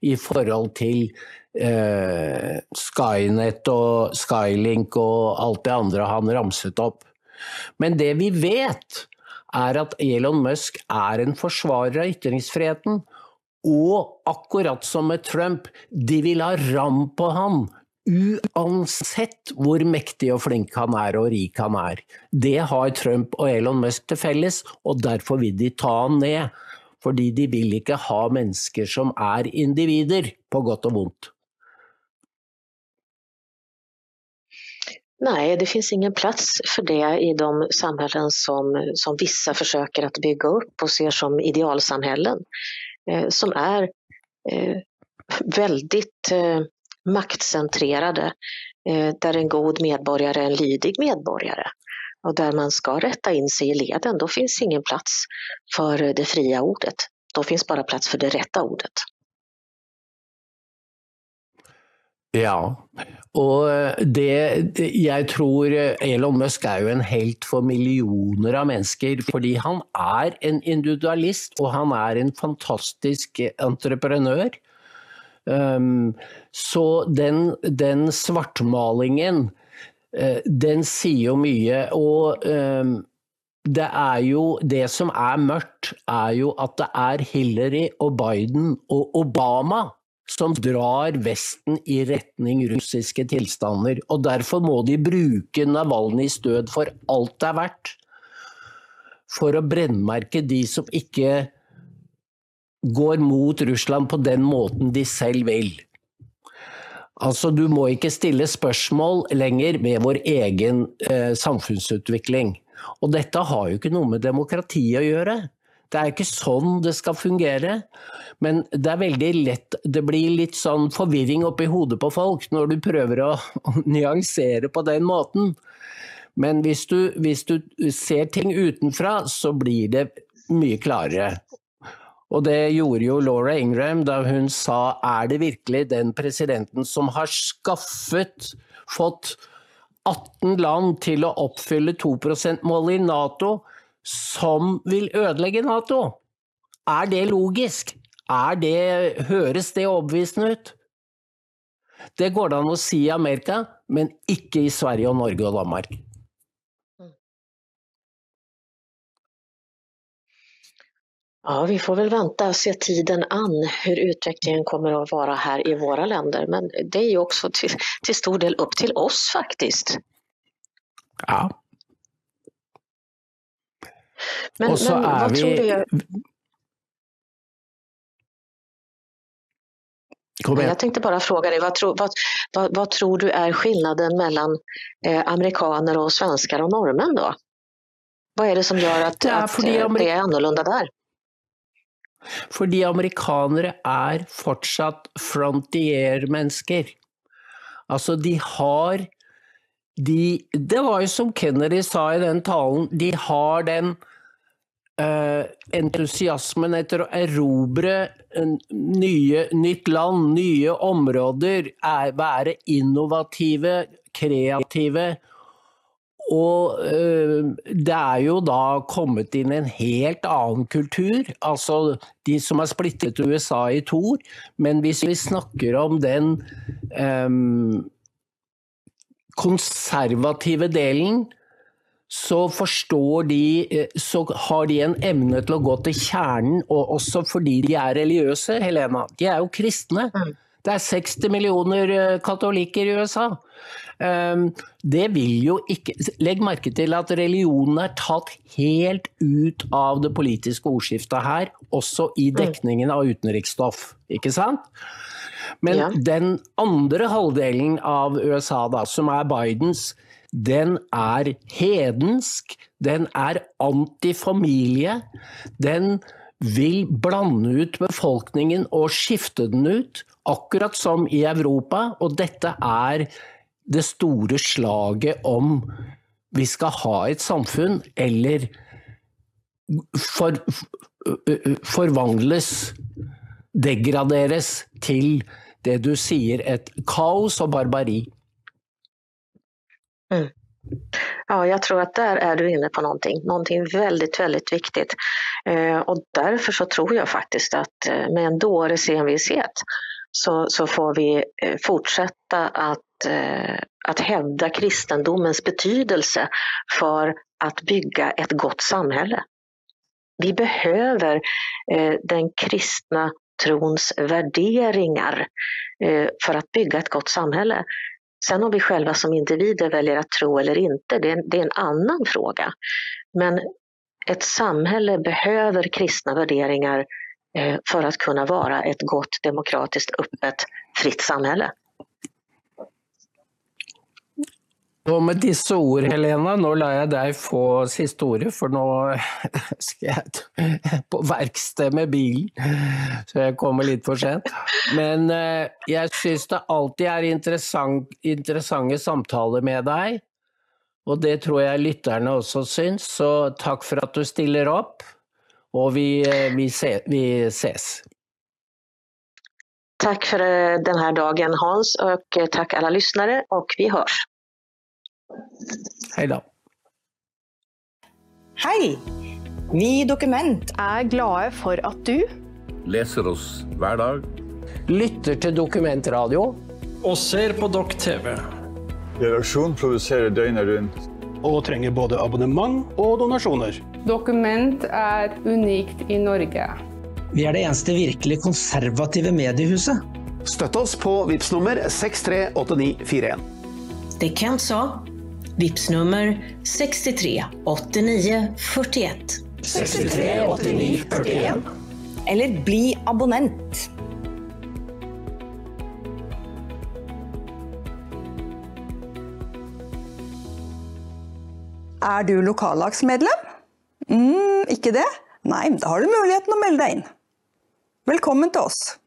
i förhållande till eh, Skynet og Skylink og alt det andre han ramset opp. Men det vi vet, er at Elon Musk er en forsvarer av ytringsfriheten. Og akkurat som med Trump, de vil ha ram på han. Uansett hvor mektig og flink han er og rik han er. Det har Trump og Elon Musk til felles, og derfor vil de ta han ned. Fordi de vil ikke ha mennesker som er individer, på godt og vondt. Nej, det finns ingen plats för det i de samhällen som, som vissa försöker att bygga upp och ser som idealsamhällen. Eh, som är eh, väldigt eh, maktcentrerade. Eh, där en god medborgare är en lydig medborgare. Och där man ska rätta in sig i leden. Då finns ingen plats för det fria ordet. Då finns bara plats för det rätta ordet. Ja, og eh, det Jeg tror eh, Elon Musk er jo en helt for millioner av mennesker. Fordi han er en individualist, og han er en fantastisk entreprenør. Um, så den, den svartmalingen, uh, den sier jo mye. Og um, det er jo Det som er mørkt, er jo at det er Hillary og Biden og Obama som drar Vesten i retning russiske tilstander. Og derfor må de bruke Navalnyjs død for alt det er verdt. For å brennmerke de som ikke går mot Russland på den måten de selv vil. Altså, du må ikke stille spørsmål lenger ved vår egen eh, samfunnsutvikling. Og dette har jo ikke noe med demokrati å gjøre. Det er ikke sånn det skal fungere. Men det er veldig lett Det blir litt sånn forvirring oppi hodet på folk når du prøver å, nyansere på den måten. Men hvis du, hvis du ser ting utenfra, så blir det mye klarere. Og det gjorde jo Laura Ingram da hun sa er det virkelig den presidenten som har skaffet, fått 18 land til å oppfylle 2 %-målet i Nato, som vil ødelegge Nato? Er det logisk? Er det, høres det overbevisende ut? Det går det an å si i Amerika, men ikke i Sverige og Norge og Danmark. Ja, vi får väl vänta och se tiden an hur utvecklingen kommer att vara här i våra länder. Men det är ju också till, till stor del upp till oss faktiskt. Ja. Men, och så men är vi... tror du? Kom igen. Jag tänkte bara fråga dig, vad, tror- vad, vad, vad tror du är skillnaden mellan eh, amerikaner och svenskar och norrmän då? Vad är det som gör att, Det är att för det eh, det är annorlunda där? Fordi amerikanere er fortsatt frontier-mennesker. Altså, de har de, Det var jo som Kennedy sa i den talen, de har den eh, entusiasmen etter å erobre nye, nytt land, nye områder, er, være innovative, kreative. Og eh, det er jo da kommet inn en helt annen kultur. Altså de som har splittet USA i to. Men hvis vi snakker om den eh, konservative delen, så forstår de eh, Så har de en evne til å gå til kjernen, og også fordi de er religiøse, Helena. De er jo kristne. Mm. Det er 60 millioner eh, katolikker i USA. Um, det vil jo ikke Legg merke til at religionen er tatt helt ut av det politiske ordskiftet her, også i dekningen av utenriksstoff, ikke sant? Men den andre halvdelen av USA, da, som er Bidens, den er hedensk, den er antifamilie, den vil blande ut befolkningen og skifte den ut, akkurat som i Europa, og dette er det store slaget om vi skal ha et samfunn, eller for, forvandles, degraderes til det du sier, et kaos og barbari. Mm. Ja, jag tror att där är du inne på någonting, någonting väldigt, väldigt viktigt. Eh, och därför så tror jag faktiskt att eh, med en dåres envishet så, så får vi eh, fortsätta att, eh, att hävda kristendomens betydelse för att bygga ett gott samhälle. Vi behöver eh, den kristna trons värderingar eh, för att bygga ett gott samhälle. Sen om vi själva som individer väljer att tro eller inte, det är, det är en annan fråga. Men ett samhälle behöver kristna värderingar eh, för att kunna vara ett gott, demokratiskt, öppet, fritt samhälle. Og med disse ord, Helena, nå lar jeg deg få siste ordet, for nå skal jeg på verksted med bilen, så jeg kommer litt for sent. Men eh, jeg syns det alltid er interessant, interessante samtaler med deg, og det tror jeg lytterne også syns, så takk for at du stiller opp, og vi, eh, vi, se, vi ses. Tack för eh, den här dagen Hans och tack alla lyssnare och vi hörs. Hei da. Hei! Vi i Dokument er glade for at du leser oss hver dag. Lytter til Dokumentradio. Og ser på Dokk TV. Redaksjon produserer døgnet rundt. Og trenger både abonnement og donasjoner. Dokument er unikt i Norge. Vi er det eneste virkelig konservative mediehuset. Støtt oss på VIPS nummer 638941. Det Kent sa. VIPS nummer 63 89 41. 63 89 41. Eller bli abonnent. Er du lokallagsmedlem? Mm, ikke det? Nei, da har du muligheten å melde deg inn. Velkommen til oss.